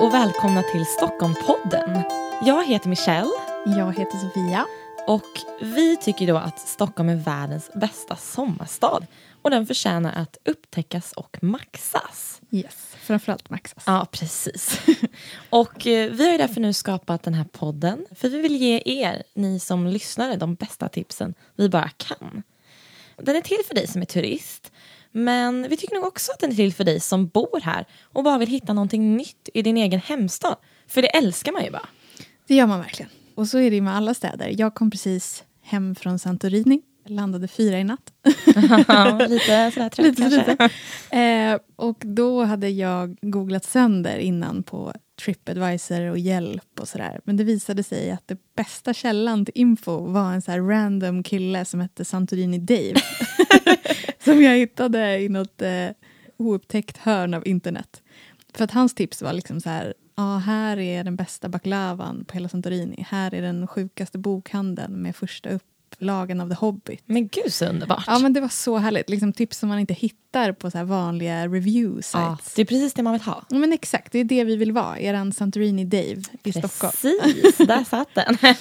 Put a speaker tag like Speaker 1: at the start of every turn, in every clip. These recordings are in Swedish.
Speaker 1: och välkomna till Stockholmpodden. Jag heter Michelle
Speaker 2: Jag heter Sofia.
Speaker 1: och vi tycker då att Stockholm är världens bästa sommarstad och den förtjänar att upptäckas och maxas.
Speaker 2: Yes, framförallt Maxas.
Speaker 1: Ja, precis. Och eh, vi har ju därför nu skapat den här podden för vi vill ge er, ni som lyssnare, de bästa tipsen vi bara kan. Den är till för dig som är turist men vi tycker nog också att den är till för dig som bor här och bara vill hitta någonting nytt i din egen hemstad. För det älskar man ju bara.
Speaker 2: Det gör man verkligen. Och så är det ju med alla städer. Jag kom precis hem från Santorini. Landade fyra i natt.
Speaker 1: Lite sådär trött
Speaker 2: Lite,
Speaker 1: kanske.
Speaker 2: lite. Eh, och då hade jag googlat sönder innan på Tripadvisor och hjälp och sådär. Men det visade sig att det bästa källan till info var en så här random kille som hette Santorini Dave. som jag hittade i något eh, oupptäckt hörn av internet. För att hans tips var liksom så här, ja här är den bästa baklavan på hela Santorini. Här är den sjukaste bokhandeln med första upplagan av The Hobbit.
Speaker 1: Men gud så underbart.
Speaker 2: Ja men det var så härligt. Liksom tips som man inte hittar på så vanliga review sites.
Speaker 1: Ja, det är precis det man vill ha.
Speaker 2: Ja, men exakt, det är det vi vill vara. Eran Santorini Dave i Stockholm.
Speaker 1: Precis, där satt den.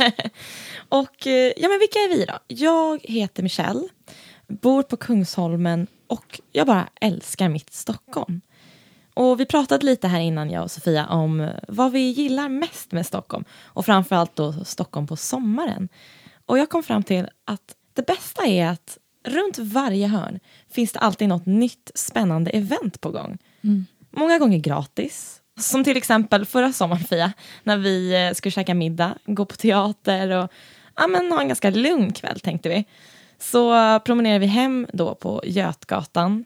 Speaker 1: och eh, ja, men vilka är vi då? Jag heter Michelle, bor på Kungsholmen och jag bara älskar mitt Stockholm. Och vi pratade lite här innan jag och Sofia om vad vi gillar mest med Stockholm och framförallt då Stockholm på sommaren. Och jag kom fram till att det bästa är att runt varje hörn finns det alltid något nytt spännande event på gång. Många gånger gratis. Som till exempel förra sommaren, Fia, när vi eh, skulle käka middag, gå på teater och ja, men, ha en ganska lugn kväll, tänkte vi. Så promenerade vi hem då på Götgatan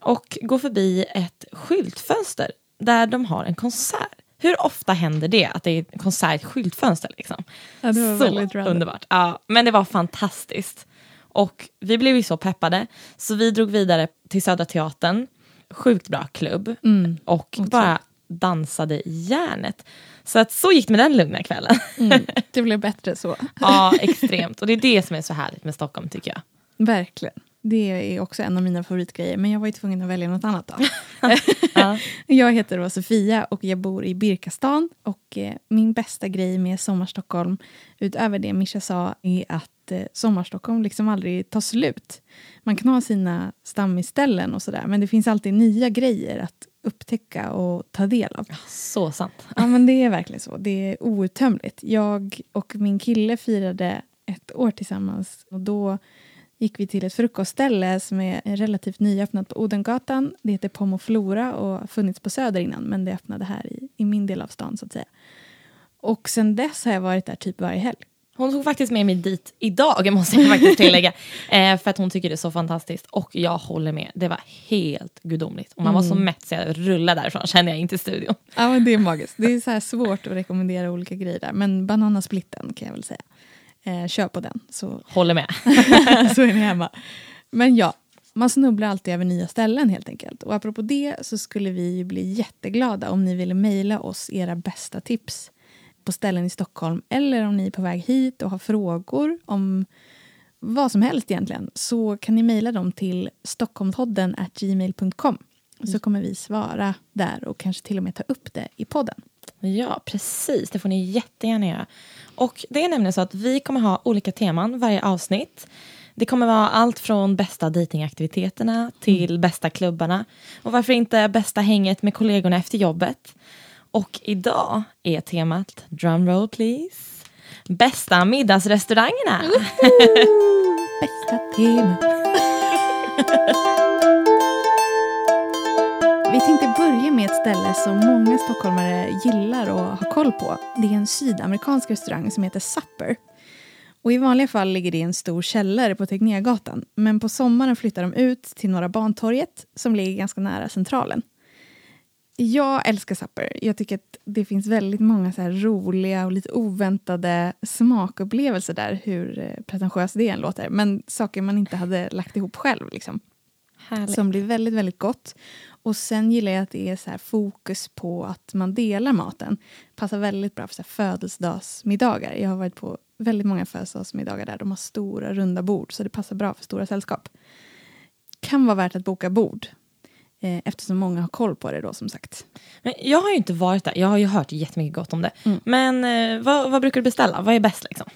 Speaker 1: och går förbi ett skyltfönster där de har en konsert. Hur ofta händer det att det är en konsert i ett skyltfönster? Liksom?
Speaker 2: Ja, det var
Speaker 1: så
Speaker 2: väldigt random.
Speaker 1: underbart. Ja, men det var fantastiskt. Och vi blev ju så peppade, så vi drog vidare till Södra Teatern. Sjukt bra klubb.
Speaker 2: Mm.
Speaker 1: Och bara dansade järnet. Så att så gick det med den lugna kvällen.
Speaker 2: Mm. Det blev bättre så.
Speaker 1: ja, extremt. Och det är det som är så härligt med Stockholm tycker jag.
Speaker 2: Verkligen. Det är också en av mina favoritgrejer. Men jag var ju tvungen att välja något annat då.
Speaker 1: Ja.
Speaker 2: Jag heter då Sofia och jag bor i Birkastan. Och eh, min bästa grej med Sommarstockholm, utöver det Mischa sa, är att eh, Sommarstockholm liksom aldrig tar slut. Man kan ha sina stammisställen och sådär, men det finns alltid nya grejer att upptäcka och ta del av.
Speaker 1: Så sant.
Speaker 2: Ja, men det är verkligen så. Det är outtömligt. Jag och min kille firade ett år tillsammans och då gick vi till ett frukostställe som är relativt nyöppnat på Odengatan. Det heter Pomo Flora och har funnits på Söder innan men det öppnade här i, i min del av stan så att säga. Och sen dess har jag varit där typ varje helg.
Speaker 1: Hon tog faktiskt med mig dit idag, måste jag faktiskt tillägga. eh, för att hon tycker det är så fantastiskt. Och jag håller med. Det var helt gudomligt. Och man var så mätt så jag rullade därifrån, kände jag, in till studion.
Speaker 2: Ja, men det är magiskt. Det är så här svårt att rekommendera olika grejer där. Men bananasplitten kan jag väl säga. Eh, kör på den så
Speaker 1: Håller med.
Speaker 2: så är ni hemma. Men ja, man snubblar alltid över nya ställen helt enkelt. Och apropå det så skulle vi bli jätteglada om ni ville mejla oss era bästa tips på ställen i Stockholm eller om ni är på väg hit och har frågor om vad som helst egentligen så kan ni mejla dem till stockholmpodden gmail.com så kommer vi svara där och kanske till och med ta upp det i podden.
Speaker 1: Ja, precis. Det får ni jättegärna göra. Och det är nämligen så att vi kommer ha olika teman varje avsnitt. Det kommer vara allt från bästa datingaktiviteterna till bästa klubbarna. Och varför inte bästa hänget med kollegorna efter jobbet. Och idag är temat, drumroll please, bästa middagsrestaurangerna.
Speaker 2: Bästa tema. Vi tänkte börja med ett ställe som många stockholmare gillar och har koll på. Det är en sydamerikansk restaurang som heter Supper. Och I vanliga fall ligger det i en stor källare på Tegnérgatan. Men på sommaren flyttar de ut till Norra Bantorget som ligger ganska nära Centralen. Jag älskar Supper. Jag tycker att det finns väldigt många så roliga och lite oväntade smakupplevelser där, hur eh, pretentiöst det än låter. Men saker man inte hade lagt ihop själv. Liksom
Speaker 1: Härligt.
Speaker 2: som blir väldigt, väldigt gott. Och sen gillar jag att det är så fokus på att man delar maten. Passar väldigt bra för så födelsedagsmiddagar. Jag har varit på väldigt många födelsedagsmiddagar där de har stora runda bord så det passar bra för stora sällskap. Kan vara värt att boka bord. Eh, eftersom många har koll på det då som sagt.
Speaker 1: Men jag har ju inte varit där, jag har ju hört jättemycket gott om det.
Speaker 2: Mm.
Speaker 1: Men eh, vad, vad brukar du beställa? Vad är bäst liksom?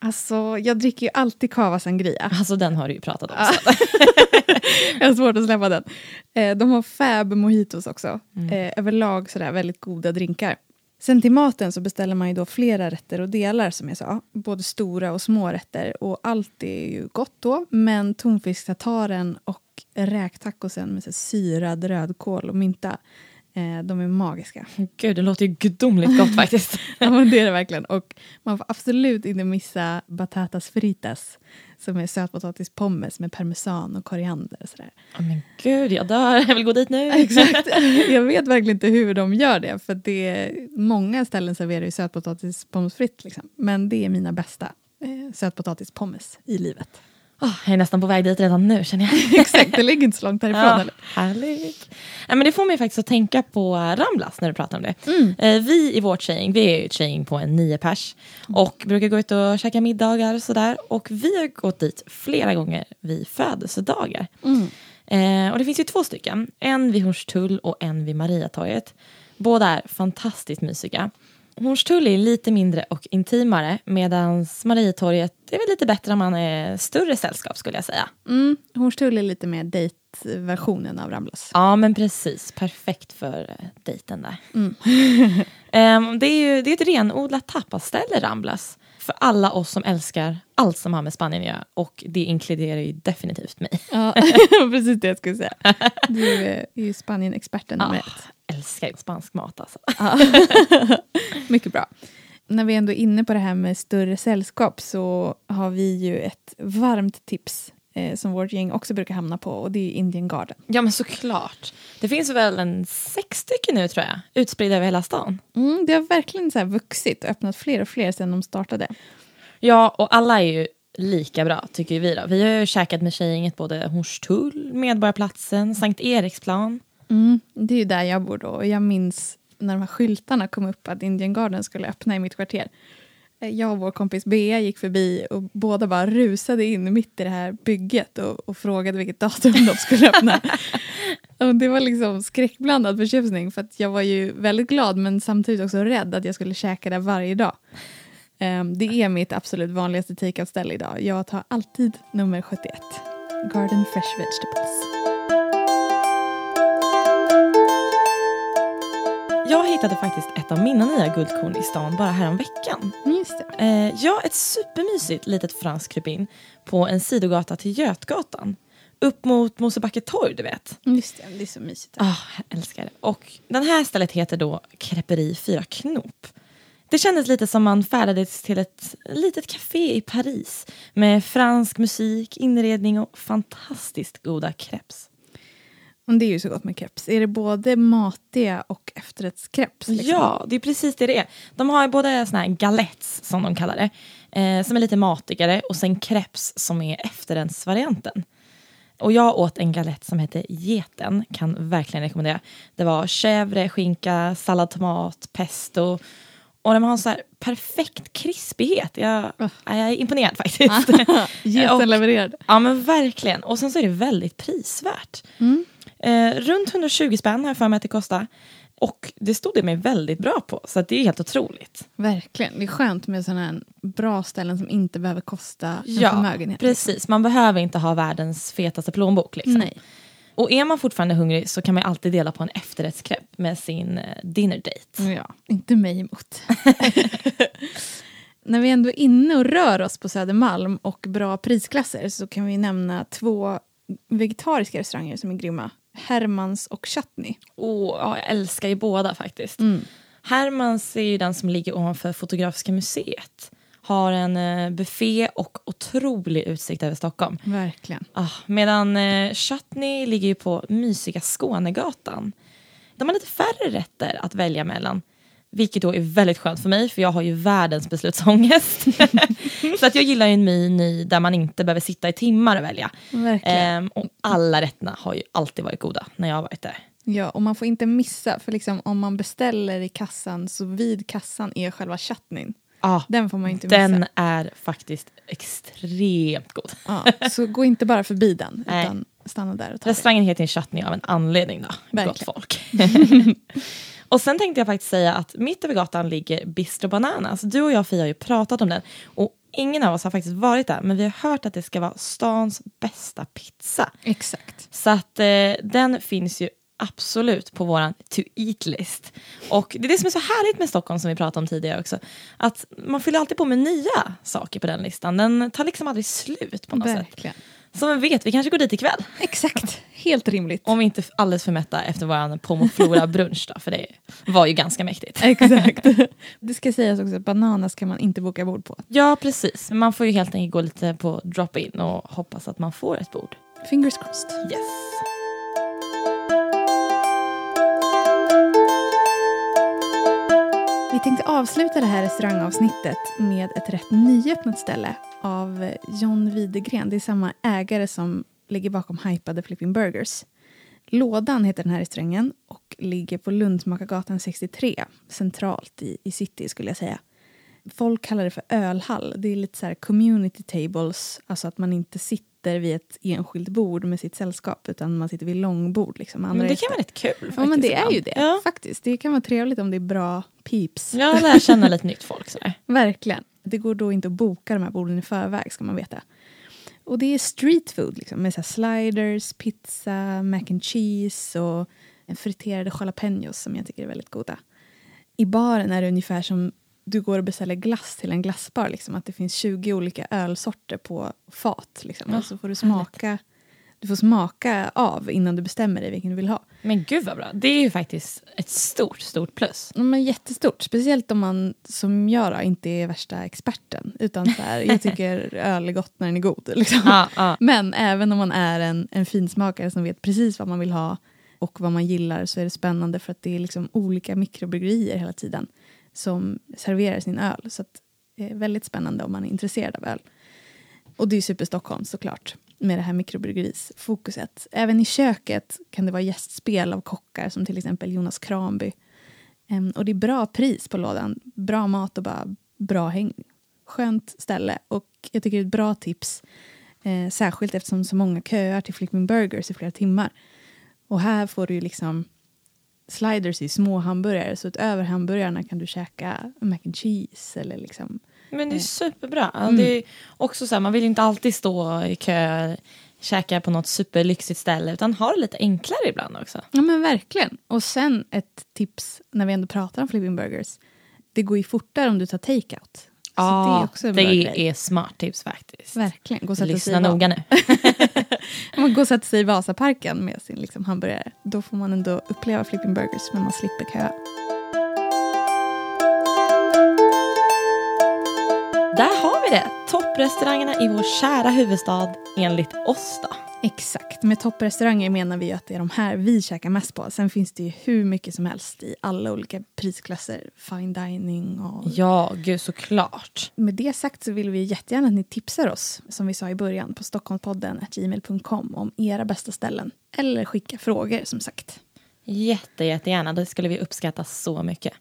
Speaker 2: Alltså, jag dricker ju alltid cava sangria.
Speaker 1: Alltså den har du ju pratat om.
Speaker 2: Ja.
Speaker 1: så.
Speaker 2: jag har svårt att släppa den. Eh, de har fab mojitos också.
Speaker 1: Mm.
Speaker 2: Överlag sådär väldigt goda drinkar. Sen till maten så beställer man ju då flera rätter och delar som jag sa. Både stora och små rätter. Och allt är ju gott då. Men tonfisktartaren och räktacosen med så syrad rödkål och mynta. Eh, de är magiska.
Speaker 1: Gud, det låter ju gudomligt gott faktiskt.
Speaker 2: Ja, men det är det verkligen. Och man får absolut inte missa batatas fritas som är sötpotatispommes med parmesan och koriander. Och sådär.
Speaker 1: Ja, men gud, jag dör. Jag vill gå dit nu.
Speaker 2: Exakt. Jag vet verkligen inte hur de gör det. För det är, många ställen serverar ju sötpotatispommes fritt. Liksom. Men det är mina bästa eh, sötpotatispommes i livet.
Speaker 1: Åh, jag är nästan på väg dit redan nu känner jag.
Speaker 2: Exakt, det ligger inte så långt härifrån.
Speaker 1: Ja,
Speaker 2: Eller?
Speaker 1: härligt. Ja, men det får mig faktiskt att tänka på Ramblas när du pratar om det.
Speaker 2: Mm.
Speaker 1: Eh, vi i vårt tjejgäng, vi är ju ett tjejgäng på en nio pers och brukar gå ut och käka middagar och sådär. Och vi har gått dit flera gånger vid födelsedagar.
Speaker 2: Mm.
Speaker 1: Eh, och det finns ju två stycken, en vid Hornstull och en vid Mariatorget. Båda är fantastiskt mysiga. Hornstull är lite mindre och intimare medan Mariatorget är väl lite bättre om man är större sällskap skulle jag säga.
Speaker 2: Mm. Hornstull är lite mer dejtversionen av Ramblas.
Speaker 1: Ja, men precis. Perfekt för eh, dejten där.
Speaker 2: Mm.
Speaker 1: Ehm, det är ju det är ett renodlat tapasställe, Ramblas. För alla oss som älskar allt som har med Spanien att göra. Och det inkluderar ju definitivt mig.
Speaker 2: Ja, precis det jag skulle säga. Du är ju Spanien-experten ett.
Speaker 1: Älskar ju spansk mat alltså.
Speaker 2: Ja. Mycket bra. När vi ändå är inne på det här med större sällskap så har vi ju ett varmt tips eh, som vårt gäng också brukar hamna på och det är Indian Garden.
Speaker 1: Ja, men såklart. Det finns väl en sex stycken nu tror jag. Utspridda över hela stan.
Speaker 2: Mm, det har verkligen så här vuxit och öppnat fler och fler sedan de startade.
Speaker 1: Ja, och alla är ju lika bra tycker vi då. Vi har ju käkat med tjejgänget både Hornstull, Medborgarplatsen, Sankt Eriksplan.
Speaker 2: Mm, det är ju där jag bor då och jag minns när de här skyltarna kom upp att Indian Garden skulle öppna i mitt kvarter. Eh, Jag och vår kompis Bea gick förbi och båda bara rusade in mitt i det här bygget och, och frågade vilket datum de skulle öppna. och det var liksom skräckblandad förtjusning för att jag var ju väldigt glad men samtidigt också rädd att jag skulle käka där varje dag. Ehm, det är mitt absolut vanligaste take-out-ställe idag. Jag tar alltid nummer 71. Garden Fresh Vegetables.
Speaker 1: Jag hittade faktiskt ett av mina nya guldkorn i stan bara här om veckan.
Speaker 2: Just det.
Speaker 1: Eh, ja, ett supermysigt litet franskt krypin på en sidogata till Götgatan. Upp mot Mosebacke torg, du vet.
Speaker 2: Just det, det är så mysigt.
Speaker 1: Ah, jag älskar det. Och den här stället heter då Creperi 4 Knop. Det kändes lite som man färdades till ett litet café i Paris med fransk musik, inredning och fantastiskt goda crepes.
Speaker 2: Och det är ju så gott med crepes. Är det både matiga och efterrättscrepes? Liksom?
Speaker 1: Ja, det är precis det det är. De har både såna här galettes, som de kallar det, eh, som är lite matigare och sen crepes som är efterrättsvarianten. Och jag åt en galett som heter Geten, kan verkligen rekommendera. Det var chèvre, skinka, sallad, tomat, pesto. Och de har en så här perfekt krispighet. Jag,
Speaker 2: Uh.
Speaker 1: jag är imponerad faktiskt.
Speaker 2: Geten levererad.
Speaker 1: Ja men verkligen. Och sen så är det väldigt prisvärt.
Speaker 2: Mm.
Speaker 1: Eh, runt 120 spänn har jag för mig att det kostar. Och det stod det mig väldigt bra på. Så det är helt otroligt.
Speaker 2: Verkligen. Det är skönt med sådana här bra ställen som inte behöver kosta en
Speaker 1: Ja,
Speaker 2: förmögenhet.
Speaker 1: precis. Man behöver inte ha världens fetaste plånbok. Liksom.
Speaker 2: Nej.
Speaker 1: Och är man fortfarande hungrig så kan man alltid dela på en efterrättskräpp med sin eh, dinner date.
Speaker 2: Ja, inte mig emot. När vi ändå är inne och rör oss på Södermalm och bra prisklasser så kan vi nämna två vegetariska restauranger som är grymma. Hermans och Chutney.
Speaker 1: Ja, jag älskar ju båda faktiskt.
Speaker 2: Mm.
Speaker 1: Hermans är ju den som ligger ovanför Fotografiska museet. Har en eh, buffé och otrolig utsikt över Stockholm.
Speaker 2: Verkligen.
Speaker 1: Ah, medan eh, Chutney ligger ju på mysiga Skånegatan. De har lite färre rätter att välja mellan. Vilket då är väldigt skönt för mig, för jag har ju världens beslutsångest. så att jag gillar ju en meny där man inte behöver sitta i timmar och välja. Ehm, och alla rätterna har ju alltid varit goda när jag har varit där.
Speaker 2: Ja, och man får inte missa, för liksom, om man beställer i kassan så vid kassan är själva chutneyn.
Speaker 1: Ah,
Speaker 2: Den får man inte missa.
Speaker 1: den är faktiskt extremt god.
Speaker 2: Ja, så gå inte bara förbi den,
Speaker 1: Nej.
Speaker 2: utan stanna där och ta det.
Speaker 1: Restaurangen heter en chutney av en anledning då, gott
Speaker 2: Verkligen.
Speaker 1: folk. och sen tänkte jag faktiskt säga att mitt över gatan ligger Bistro Bananas. Du och jag Fia har ju pratat om den och ingen av oss har faktiskt varit där men vi har hört att det ska vara stans bästa pizza.
Speaker 2: Exakt.
Speaker 1: Så att eh, den finns ju absolut på våran to eat-list. Och det är det som är så härligt med Stockholm som vi pratade om tidigare också. Att man fyller alltid på med nya saker på den listan. Den tar liksom aldrig slut på något sätt. Som vi vet, vi kanske går dit ikväll.
Speaker 2: Exakt. Helt rimligt.
Speaker 1: Om vi inte är alldeles för mätta efter vår Pomoflora brunch då, för det var ju ganska mäktigt.
Speaker 2: Exakt. Det ska sägas också att bananas kan man inte boka bord på.
Speaker 1: Ja, precis. Men man får ju helt enkelt gå lite på drop-in och hoppas att man får ett bord.
Speaker 2: Fingers crossed.
Speaker 1: Yes.
Speaker 2: Vi tänkte avsluta det här restaurangavsnittet med ett rätt nyöppnat ställe av John Widegren. Det är samma ägare som ligger bakom hypade Flipping Burgers. Lådan heter den här restaurangen och ligger på Lundsmakargatan 63, centralt i, i city skulle jag säga. Folk kallar det för ölhall. Det är lite så här community tables, alltså att man inte sitter vid ett enskilt bord med sitt sällskap utan man sitter vid långbord. Liksom, andra
Speaker 1: Men det kan vara rätt kul faktiskt.
Speaker 2: Ja, men det är ju det.
Speaker 1: Ja.
Speaker 2: Faktiskt. Det kan vara trevligt om det är bra peeps.
Speaker 1: Jag lär känna lite nytt folk sådär.
Speaker 2: Verkligen. Det går då inte att boka de här borden i förväg ska man veta. Och det är street food liksom, med så sliders, pizza, mac and cheese och friterade jalapenos som jag tycker är väldigt goda. I baren är det ungefär som du går och beställer glass till en glassbar. Liksom, att det finns 20 olika ölsorter på fat. Liksom,
Speaker 1: Ja,
Speaker 2: och så får du smaka, du får smaka av innan du bestämmer dig vilken du vill ha.
Speaker 1: Men gud vad bra. Det är ju faktiskt ett stort, stort plus.
Speaker 2: Ja, Men jättestort, speciellt om man som jag då, inte är värsta experten. Utan så här, jag tycker öl är gott när den är god. Liksom.
Speaker 1: Ja, ja.
Speaker 2: Men även om man är en, en finsmakare som vet precis vad man vill ha och vad man gillar så är det spännande för att det är liksom olika mikrobryggerier hela tiden som serverar sin öl. Så det är väldigt spännande om man är intresserad av öl. Och det är Super Stockholm såklart med det här mikrobryggerifokuset. Även i köket kan det vara gästspel av kockar som till exempel Jonas Kranby. Ehm, och det är bra pris på lådan, bra mat och bara bra häng. Skönt ställe och jag tycker det är ett bra tips Eh, särskilt eftersom så många köar till Flipping Burgers i flera timmar. Och här får du ju liksom sliders i små hamburgare. Så utöver hamburgarna kan du käka mac and cheese eller liksom.
Speaker 1: Men det är
Speaker 2: Eh.
Speaker 1: superbra.
Speaker 2: Mm.
Speaker 1: Det är också så här, man vill inte alltid stå i kö, käka på något superlyxigt ställe, utan ha det lite enklare ibland också.
Speaker 2: Ja men verkligen. Och sen ett tips när vi ändå pratar om Flipping Burgers. Det går ju fortare om du tar takeout. Så det är
Speaker 1: det är smart tips faktiskt.
Speaker 2: Verkligen. Gå och
Speaker 1: Lyssna noga nu.
Speaker 2: om man går och sätter sig i Vasaparken med sin liksom hamburgare. Då får man ändå uppleva Flipping Burgers men man slipper köa.
Speaker 1: Där har vi det. Topprestaurangerna i vår kära huvudstad enligt oss då.
Speaker 2: Exakt. Med topprestauranger menar vi att det är de här vi käkar mest på. Sen finns det ju hur mycket som helst i alla olika prisklasser. Fine dining och...
Speaker 1: Ja, gud såklart.
Speaker 2: Med det sagt så vill vi jättegärna att ni tipsar oss, som vi sa i början, på stockholmspodden gmail.com om era bästa ställen. Eller skicka frågor som sagt.
Speaker 1: Jätte, jättegärna. Det skulle vi uppskatta så mycket.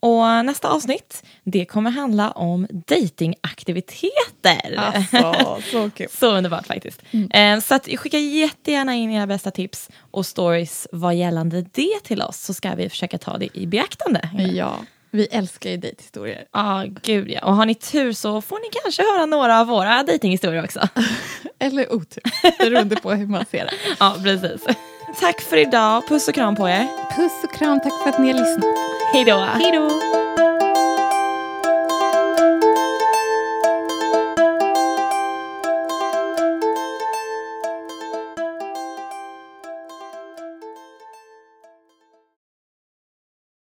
Speaker 1: Och nästa avsnitt, det kommer handla om datingaktiviteter.
Speaker 2: Alltså, så kul.
Speaker 1: Så underbart faktiskt. Eh, Så att skicka jättegärna in era bästa tips och stories vad gällande det till oss så ska vi försöka ta det i beaktande.
Speaker 2: Ja, vi älskar ju dejthistorier.
Speaker 1: Ja, gud ja. Och har ni tur så får ni kanske höra några av våra datinghistorier också.
Speaker 2: Eller otur, beroende på hur man ser det.
Speaker 1: Ja, precis. Tack för idag. Puss och kram på er.
Speaker 2: Puss och kram, tack för att ni har lyssnat.
Speaker 1: Hej då.
Speaker 2: Hej då!